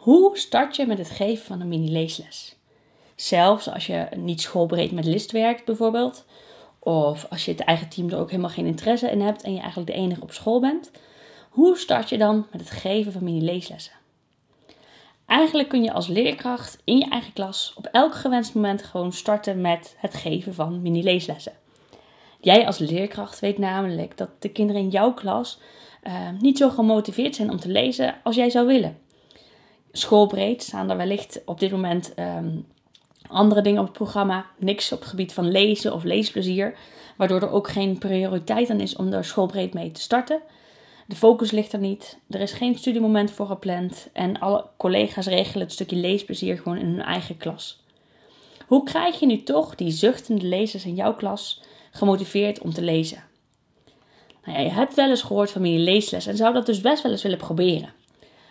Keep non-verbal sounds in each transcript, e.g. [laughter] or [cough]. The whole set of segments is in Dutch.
Hoe start je met het geven van een mini-leesles? Zelfs als je niet schoolbreed met list werkt bijvoorbeeld, of als je het eigen team er ook helemaal geen interesse in hebt en je eigenlijk de enige op school bent, hoe start je dan met het geven van mini-leeslessen? Eigenlijk kun je als leerkracht in je eigen klas op elk gewenst moment gewoon starten met het geven van mini-leeslessen. Jij als leerkracht weet namelijk dat de kinderen in jouw klas uh, niet zo gemotiveerd zijn om te lezen als jij zou willen. Schoolbreed staan er wellicht op dit moment um, andere dingen op het programma, niks op het gebied van lezen of leesplezier, waardoor er ook geen prioriteit aan is om er schoolbreed mee te starten. De focus ligt er niet, er is geen studiemoment voor gepland en alle collega's regelen het stukje leesplezier gewoon in hun eigen klas. Hoe krijg je nu toch die zuchtende lezers in jouw klas gemotiveerd om te lezen? Nou ja, je hebt wel eens gehoord van mini leesles en zou dat dus best wel eens willen proberen.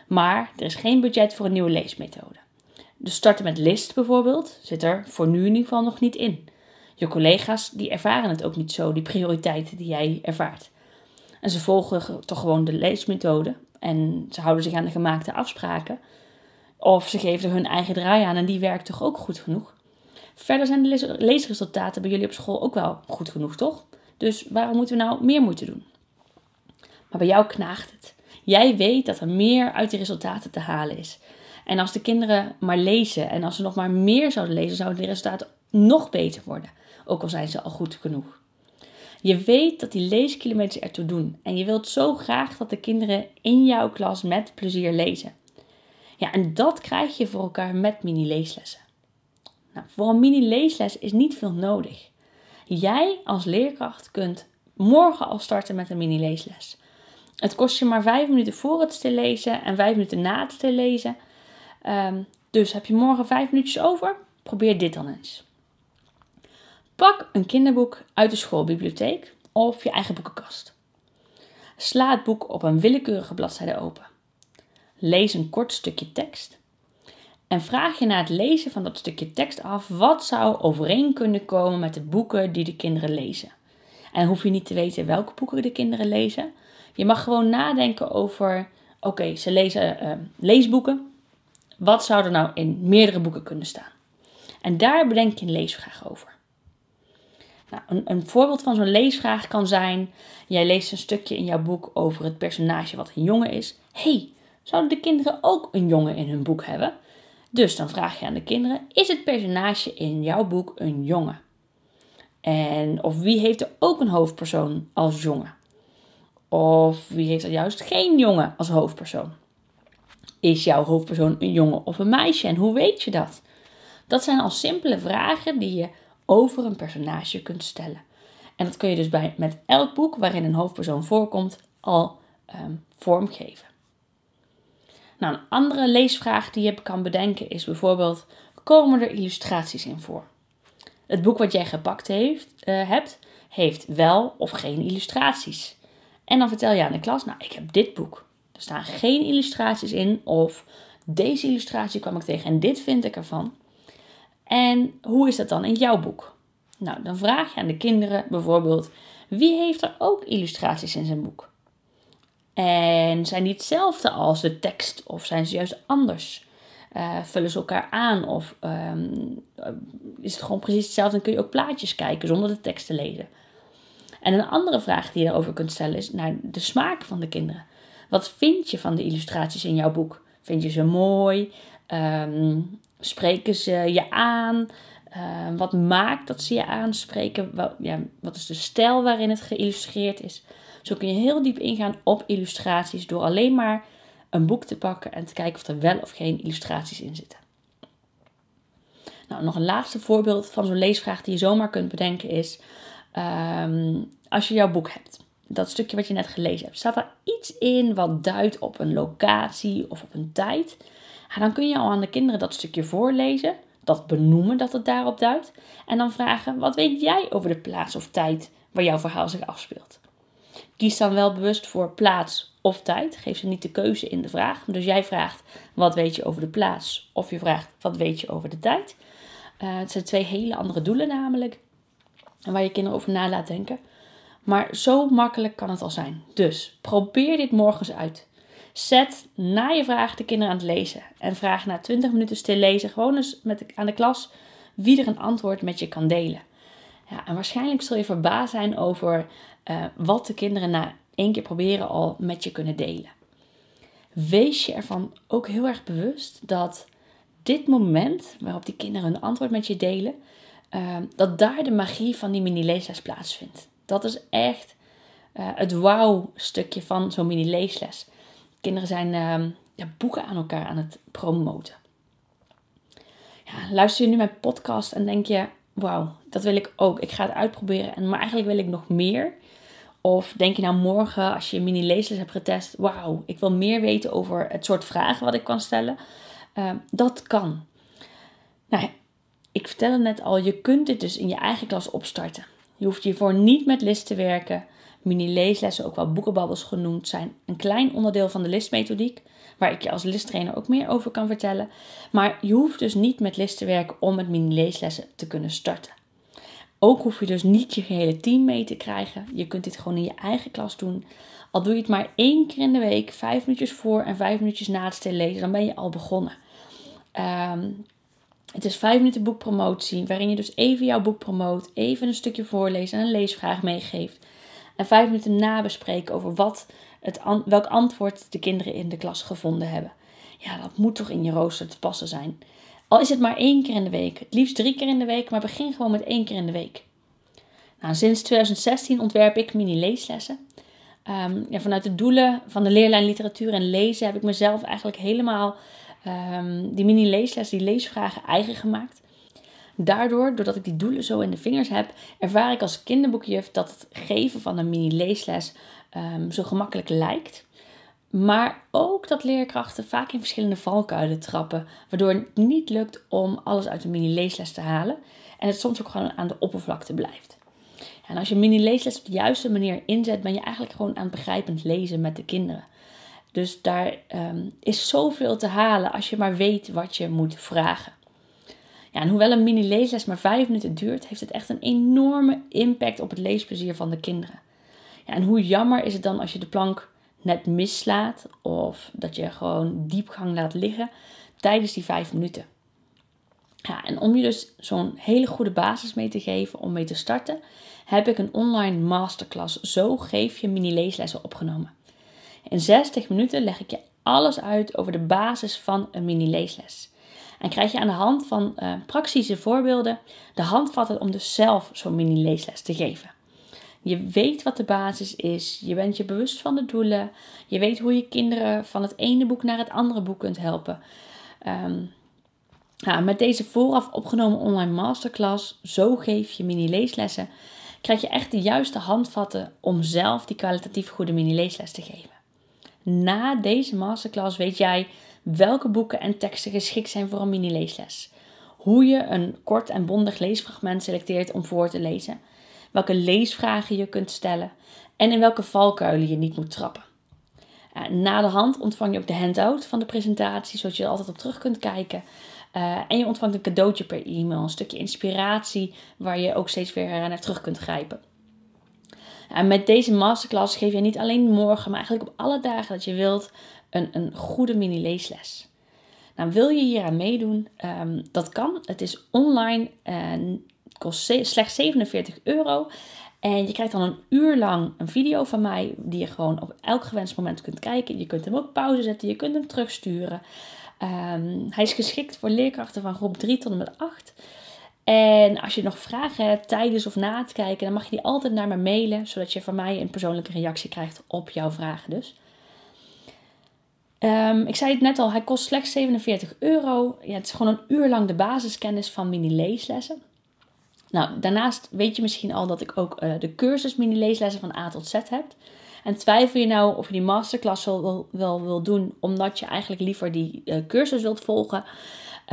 Maar er is geen budget voor een nieuwe leesmethode. Dus starten met list bijvoorbeeld zit er voor nu in ieder geval nog niet in. Je collega's die ervaren het ook niet zo, die prioriteiten die jij ervaart. En ze volgen toch gewoon de leesmethode en ze houden zich aan de gemaakte afspraken. Of ze geven er hun eigen draai aan en die werkt toch ook goed genoeg. Verder zijn de leesresultaten bij jullie op school ook wel goed genoeg, toch? Dus waarom moeten we nou meer moeten doen? Maar bij jou knaagt het. Jij weet dat er meer uit die resultaten te halen is. En als de kinderen maar lezen en als ze nog maar meer zouden lezen, zouden de resultaten nog beter worden. Ook al zijn ze al goed genoeg. Je weet dat die leeskilometers ertoe doen. En je wilt zo graag dat de kinderen in jouw klas met plezier lezen. Ja, en dat krijg je voor elkaar met mini-leeslessen. Nou, voor een mini-leesles is niet veel nodig. Jij als leerkracht kunt morgen al starten met een mini-leesles. Het kost je maar vijf minuten voor het lezen en vijf minuten na het lezen. Um, dus heb je morgen vijf minuutjes over? Probeer dit dan eens. Pak een kinderboek uit de schoolbibliotheek of je eigen boekenkast. Sla het boek op een willekeurige bladzijde open. Lees een kort stukje tekst. En vraag je na het lezen van dat stukje tekst af wat zou overeen kunnen komen met de boeken die de kinderen lezen. En hoef je niet te weten welke boeken de kinderen lezen. Je mag gewoon nadenken over: oké, ze lezen uh, leesboeken. Wat zou er nou in meerdere boeken kunnen staan? En daar bedenk je een leesvraag over. Nou, een, een, voorbeeld van zo'n leesvraag kan zijn: jij leest een stukje in jouw boek over het personage wat een jongen is. hey, zouden de kinderen ook een jongen in hun boek hebben? Dus dan vraag je aan de kinderen: is het personage in jouw boek een jongen? En of wie heeft er ook een hoofdpersoon als jongen? Of wie heeft er juist geen jongen als hoofdpersoon? Is jouw hoofdpersoon een jongen of een meisje en hoe weet je dat? Dat zijn al simpele vragen die je over een personage kunt stellen. En dat kun je dus bij, met elk boek waarin een hoofdpersoon voorkomt al um, vormgeven. Nou, een andere leesvraag die je kan bedenken is bijvoorbeeld: komen er illustraties in voor? Het boek wat jij gepakt heeft, uh, hebt, heeft wel of geen illustraties. En dan vertel je aan de klas: Nou, ik heb dit boek. Er staan geen illustraties in, of deze illustratie kwam ik tegen en dit vind ik ervan. En hoe is dat dan in jouw boek? Nou, dan vraag je aan de kinderen bijvoorbeeld: wie heeft er ook illustraties in zijn boek? En zijn die hetzelfde als de tekst of zijn ze juist anders? Uh, vullen ze elkaar aan of um, is het gewoon precies hetzelfde? Dan kun je ook plaatjes kijken zonder de tekst te lezen. En een andere vraag die je daarover kunt stellen is naar de smaak van de kinderen. Wat vind je van de illustraties in jouw boek? Vind je ze mooi? Um, spreken ze je aan? Uh, wat maakt dat ze je aanspreken? Wat, ja, wat is de stijl waarin het geïllustreerd is? Zo kun je heel diep ingaan op illustraties door alleen maar een boek te pakken en te kijken of er wel of geen illustraties in zitten. Nou, nog een laatste voorbeeld van zo'n leesvraag die je zomaar kunt bedenken is: um, als je jouw boek hebt, dat stukje wat je net gelezen hebt, staat er iets in wat duidt op een locatie of op een tijd? Dan kun je al aan de kinderen dat stukje voorlezen, dat benoemen dat het daarop duidt, en dan vragen: wat weet jij over de plaats of tijd waar jouw verhaal zich afspeelt? Kies dan wel bewust voor plaats of tijd. Geef ze niet de keuze in de vraag. Dus jij vraagt wat weet je over de plaats of je vraagt wat weet je over de tijd. Uh, het zijn twee hele andere doelen namelijk. En waar je kinderen over na laat denken. Maar zo makkelijk kan het al zijn. Dus probeer dit morgens uit. Zet na je vraag de kinderen aan het lezen. En vraag na 20 minuten stil lezen gewoon eens met aan de klas wie er een antwoord met je kan delen. Ja, en waarschijnlijk zul je verbaasd zijn over uh, wat de kinderen na één keer proberen al met je kunnen delen. Wees je ervan ook heel erg bewust dat dit moment waarop die kinderen een antwoord met je delen, uh, dat daar de magie van die mini-leesles plaatsvindt. Dat is echt uh, het wauw-stukje van zo'n mini-leesles. Kinderen zijn uh, ja, boeken aan elkaar aan het promoten. Ja, luister je nu mijn podcast en denk je, wauw, dat wil ik ook. Ik ga het uitproberen, en, maar eigenlijk wil ik nog meer. Of denk je nou morgen, als je een mini-leesles hebt getest, wauw, ik wil meer weten over het soort vragen wat ik kan stellen. Uh, dat kan. Nou, ik vertelde net al, je kunt dit dus in je eigen klas opstarten. Je hoeft hiervoor niet met list te werken. Mini-leeslessen, ook wel boekenbabbels genoemd, zijn een klein onderdeel van de listmethodiek, waar ik je als listtrainer ook meer over kan vertellen. Maar je hoeft dus niet met list te werken om met mini-leeslessen te kunnen starten. Ook hoef je dus niet je gehele team mee te krijgen. Je kunt dit gewoon in je eigen klas doen. Al doe je het maar één keer in de week, vijf minuutjes voor en vijf minuutjes na het stil lezen, dan ben je al begonnen. Um, het is vijf minuten boekpromotie, waarin je dus even jouw boek promoot, even een stukje voorleest en een leesvraag meegeeft. En vijf minuten nabespreken over wat het, welk antwoord de kinderen in de klas gevonden hebben. Ja, dat moet toch in je rooster te passen zijn. Al is het maar één keer in de week, het liefst drie keer in de week, maar begin gewoon met één keer in de week. Nou, sinds 2016 ontwerp ik mini-leeslessen. Ja, vanuit de doelen van de leerlijn literatuur en lezen heb ik mezelf eigenlijk helemaal um, die mini-leesles, die leesvragen eigen gemaakt. Daardoor, doordat ik die doelen zo in de vingers heb, ervaar ik als kinderboekjuf dat het geven van een mini-leesles um, zo gemakkelijk lijkt. Maar ook dat leerkrachten vaak in verschillende valkuilen trappen, waardoor het niet lukt om alles uit een mini-leesles te halen en het soms ook gewoon aan de oppervlakte blijft. En als je mini-leesles op de juiste manier inzet, ben je eigenlijk gewoon aan het begrijpend lezen met de kinderen. Dus daar um, is zoveel te halen als je maar weet wat je moet vragen. Ja, en hoewel een mini-leesles maar vijf minuten duurt, heeft het echt een enorme impact op het leesplezier van de kinderen. Ja, en hoe jammer is het dan als je de plank net mislaat of dat je gewoon diepgang laat liggen tijdens die vijf minuten. Ja, en om je dus zo'n hele goede basis mee te geven om mee te starten, heb ik een online masterclass Zo geef je mini-leeslessen opgenomen. In 60 minuten leg ik je alles uit over de basis van een mini-leesles. En krijg je aan de hand van uh, praktische voorbeelden de handvatten om dus zelf zo'n mini-leesles te geven. Je weet wat de basis is, je bent je bewust van de doelen, je weet hoe je kinderen van het ene boek naar het andere boek kunt helpen. Nou, met deze vooraf opgenomen online masterclass, Zo geef je mini-leeslessen, krijg je echt de juiste handvatten om zelf die kwalitatief goede mini-leesles te geven. Na deze masterclass weet jij welke boeken en teksten geschikt zijn voor een mini-leesles. Hoe je een kort en bondig leesfragment selecteert om voor te lezen. Welke leesvragen je kunt stellen. En in welke valkuilen je niet moet trappen. Na de hand ontvang je ook de handout van de presentatie, zodat je er altijd op terug kunt kijken. Uh, en je ontvangt een cadeautje per e-mail, een stukje inspiratie waar je ook steeds weer naar terug kunt grijpen. En met deze masterclass geef je niet alleen morgen, maar eigenlijk op alle dagen dat je wilt, een, een goede mini-leesles. Nou, wil je hier aan meedoen? Um, dat kan. Het is online en kost slechts 47 euro. En je krijgt dan een uur lang een video van mij, die je gewoon op elk gewenst moment kunt kijken. Je kunt hem ook pauze zetten, je kunt hem terugsturen. Um, hij is geschikt voor leerkrachten van groep 3 tot en met 8. En als je nog vragen hebt tijdens of na het kijken, dan mag je die altijd naar me mailen, zodat je van mij een persoonlijke reactie krijgt op jouw vragen dus. Um, ik zei het net al, hij kost slechts 47 euro. Ja, het is gewoon een uur lang de basiskennis van mini-leeslessen. Nou, daarnaast weet je misschien al dat ik ook uh, de cursus mini-leeslessen van A tot Z heb. En twijfel je nou of je die masterclass wel, wil doen, omdat je eigenlijk liever die uh, cursus wilt volgen,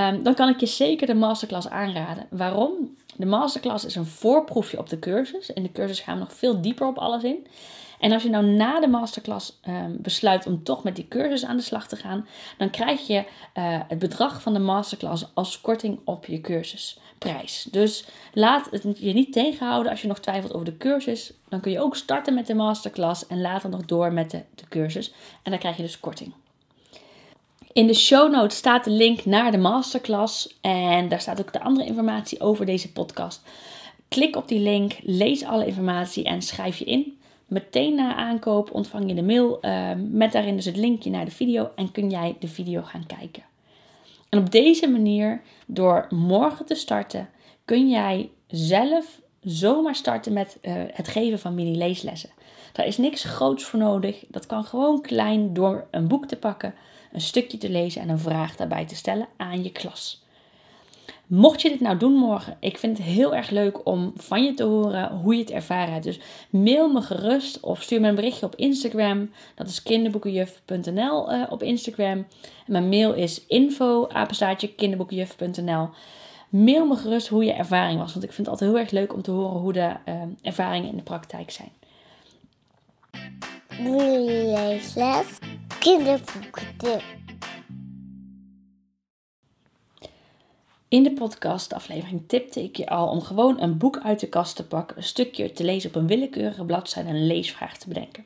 um, dan kan ik je zeker de masterclass aanraden. Waarom? De masterclass is een voorproefje op de cursus. In de cursus gaan we nog veel dieper op alles in. En als je nou na de masterclass ehm, besluit om toch met die cursus aan de slag te gaan, dan krijg je eh, het bedrag van de masterclass als korting op je cursusprijs. Dus laat het je niet tegenhouden als je nog twijfelt over de cursus. Dan kun je ook starten met de masterclass en later nog door met de, de cursus. En dan krijg je dus korting. In de show notes staat de link naar de masterclass en daar staat ook de andere informatie over deze podcast. Klik op die link, lees alle informatie en schrijf je in. Meteen na aankoop ontvang je de mail uh, met daarin dus het linkje naar de video en kun jij de video gaan kijken. En op deze manier, door morgen te starten, kun jij zelf zomaar starten met uh, het geven van mini-leeslessen. Daar is niks groots voor nodig. Dat kan gewoon klein door een boek te pakken, een stukje te lezen en een vraag daarbij te stellen aan je klas. Mocht je dit nou doen morgen, ik vind het heel erg leuk om van je te horen hoe je het ervaren hebt. Dus mail me gerust of stuur me een berichtje op Instagram. Dat is kinderboekenjuf.nl uh, op Instagram. En mijn mail is info kinderboekenjuf.nl. Mail me gerust hoe je ervaring was, want ik vind het altijd heel erg leuk om te horen hoe de uh, ervaringen in de praktijk zijn. Leesles, kinderboeken. In de podcastaflevering tipte ik je al om gewoon een boek uit de kast te pakken, een stukje te lezen op een willekeurige bladzijde en een leesvraag te bedenken.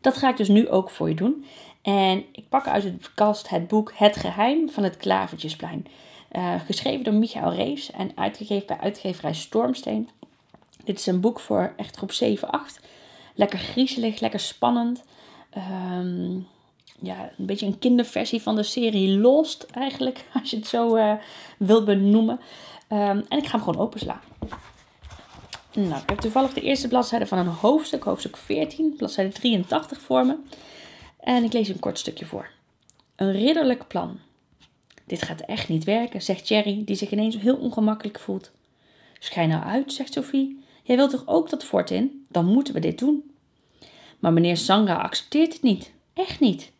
Dat ga ik dus nu ook voor je doen. En ik pak uit de kast het boek Het Geheim van het Klavertjesplein. Uh, geschreven door Michael Rees en uitgegeven bij uitgeverij Stormsteen. Dit is een boek voor echt groep 7, 8. Lekker griezelig, lekker spannend. Um, ja, een beetje een kinderversie van de serie Lost eigenlijk, [laughs] als je het zo uh, wilt benoemen. Um, en ik ga hem gewoon openslaan. Nou, ik heb toevallig de eerste bladzijde van een hoofdstuk, hoofdstuk 14, bladzijde 83 voor me. En ik lees een kort stukje voor. Een ridderlijk plan. Dit gaat echt niet werken, zegt Jerry, die zich ineens heel ongemakkelijk voelt. Schijn nou uit, zegt Sophie. Jij wilt toch ook dat fort in? Dan moeten we dit doen. Maar meneer Sanga accepteert het niet. Echt niet.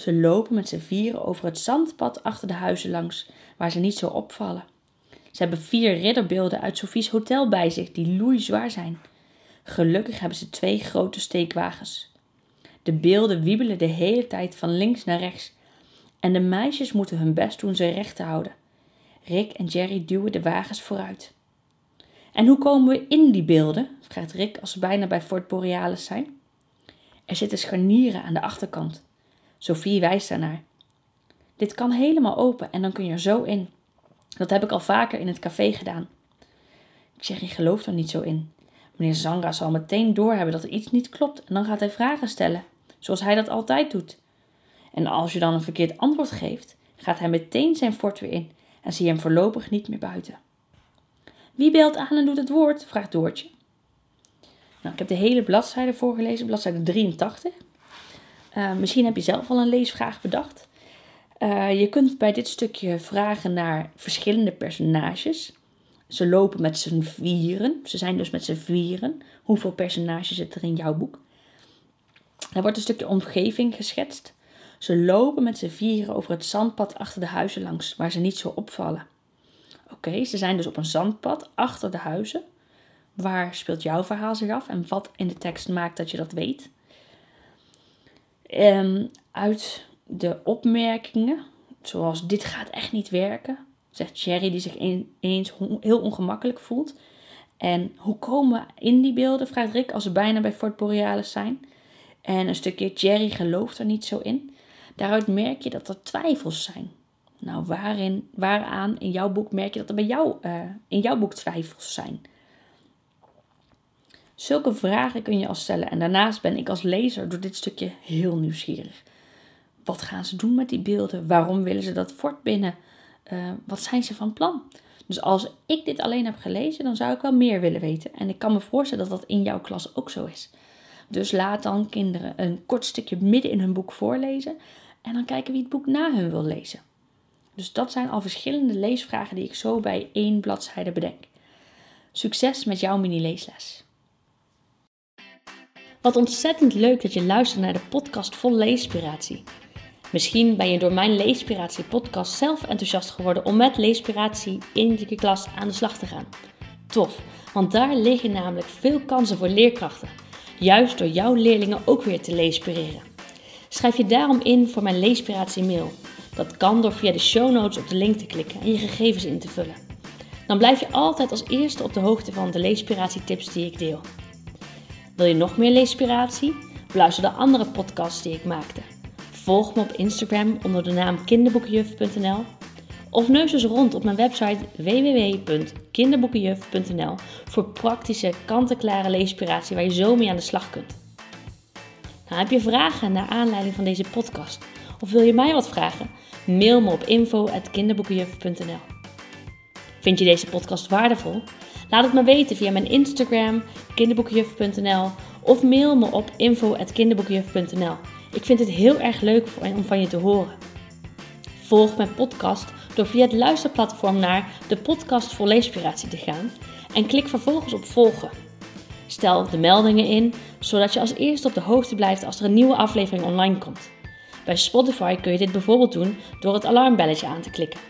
Ze lopen met z'n vieren over het zandpad achter de huizen langs, waar ze niet zo opvallen. Ze hebben vier ridderbeelden uit Sophie's hotel bij zich, die loeizwaar zijn. Gelukkig hebben ze twee grote steekwagens. De beelden wiebelen de hele tijd van links naar rechts. En de meisjes moeten hun best doen ze recht te houden. Rick en Jerry duwen de wagens vooruit. En hoe komen we in die beelden? vraagt Rick als ze bijna bij Fort Borealis zijn. Er zitten scharnieren aan de achterkant. Sophie wijst daarnaar. Dit kan helemaal open en dan kun je er zo in. Dat heb ik al vaker in het café gedaan. Jerry gelooft er niet zo in. Meneer Zanga zal meteen doorhebben dat er iets niet klopt en dan gaat hij vragen stellen, zoals hij dat altijd doet. En als je dan een verkeerd antwoord geeft, gaat hij meteen zijn fort weer in en zie je hem voorlopig niet meer buiten. Wie belt aan en doet het woord? vraagt Doortje. Nou, ik heb de hele bladzijde voorgelezen, bladzijde 83. Uh, misschien heb je zelf al een leesvraag bedacht. Uh, je kunt bij dit stukje vragen naar verschillende personages. Ze lopen met z'n vieren. Ze zijn dus met z'n vieren. Hoeveel personages zit er in jouw boek? Er wordt een stukje omgeving geschetst. Ze lopen met z'n vieren over het zandpad achter de huizen langs, waar ze niet zo opvallen. Oké, ze zijn dus op een zandpad achter de huizen. Waar speelt jouw verhaal zich af en wat in de tekst maakt dat je dat weet? Um, uit de opmerkingen, zoals dit gaat echt niet werken, zegt Jerry die zich eens heel ongemakkelijk voelt. En hoe komen we in die beelden, vraagt Rick, als ze bijna bij Fort Borealis zijn. En een stukje Jerry gelooft er niet zo in. Daaruit merk je dat er twijfels zijn. Nou, waarin, waaraan in jouw boek merk je dat er bij jou, uh, in jouw boek twijfels zijn? Zulke vragen kun je al stellen. En daarnaast ben ik als lezer door dit stukje heel nieuwsgierig. Wat gaan ze doen met die beelden? Waarom willen ze dat fort binnen? Uh, wat zijn ze van plan? Dus als ik dit alleen heb gelezen, dan zou ik wel meer willen weten. En ik kan me voorstellen dat dat in jouw klas ook zo is. Dus laat dan kinderen een kort stukje midden in hun boek voorlezen. En dan kijken wie het boek na hun wil lezen. Dus dat zijn al verschillende leesvragen die ik zo bij één bladzijde bedenk. Succes met jouw mini-leesles. Wat ontzettend leuk dat je luistert naar de podcast vol leespiratie. Misschien ben je door mijn Leespiratie podcast zelf enthousiast geworden om met Leespiratie in je klas aan de slag te gaan. Tof, want daar liggen namelijk veel kansen voor leerkrachten. juist door jouw leerlingen ook weer te leespireren. Schrijf je daarom in voor mijn leespiratie mail. Dat kan door via de show notes op de link te klikken en je gegevens in te vullen. Dan blijf je altijd als eerste op de hoogte van de leespiratietips die ik deel. Wil je nog meer leespiratie? Beluister de andere podcasts die ik maakte. Volg me op Instagram onder de naam kinderboekenjuf.nl of neus eens rond op mijn website www.kinderboekenjuf.nl voor praktische, kant-en-klare leespiratie waar je zo mee aan de slag kunt. Nou, heb je vragen naar aanleiding van deze podcast? Of wil je mij wat vragen? Mail me op info.kinderboekenjuf.nl Vind je deze podcast waardevol? Laat het me weten via mijn Instagram, kinderboekenjuf.nl of mail me op info.kinderboekenjuf.nl. Ik vind het heel erg leuk om van je te horen. Volg mijn podcast door via het luisterplatform naar de podcast voor leespiratie te gaan en klik vervolgens op volgen. Stel de meldingen in, zodat je als eerste op de hoogte blijft als er een nieuwe aflevering online komt. Bij Spotify kun je dit bijvoorbeeld doen door het alarmbelletje aan te klikken.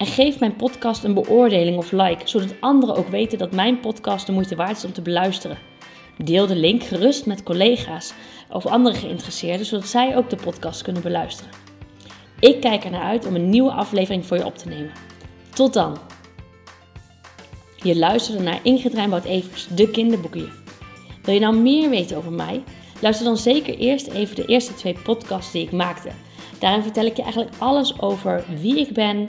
En geef mijn podcast een beoordeling of like, zodat anderen ook weten dat mijn podcast de moeite waard is om te beluisteren. Deel de link gerust met collega's of andere geïnteresseerden, zodat zij ook de podcast kunnen beluisteren. Ik kijk er naar uit om een nieuwe aflevering voor je op te nemen. Tot dan! Je luisterde naar Ingrid Rijnboud-Evers, de kinderboekenjuf. Wil je nou meer weten over mij? Luister dan zeker eerst even de eerste twee podcasts die ik maakte. Daarin vertel ik je eigenlijk alles over wie ik ben,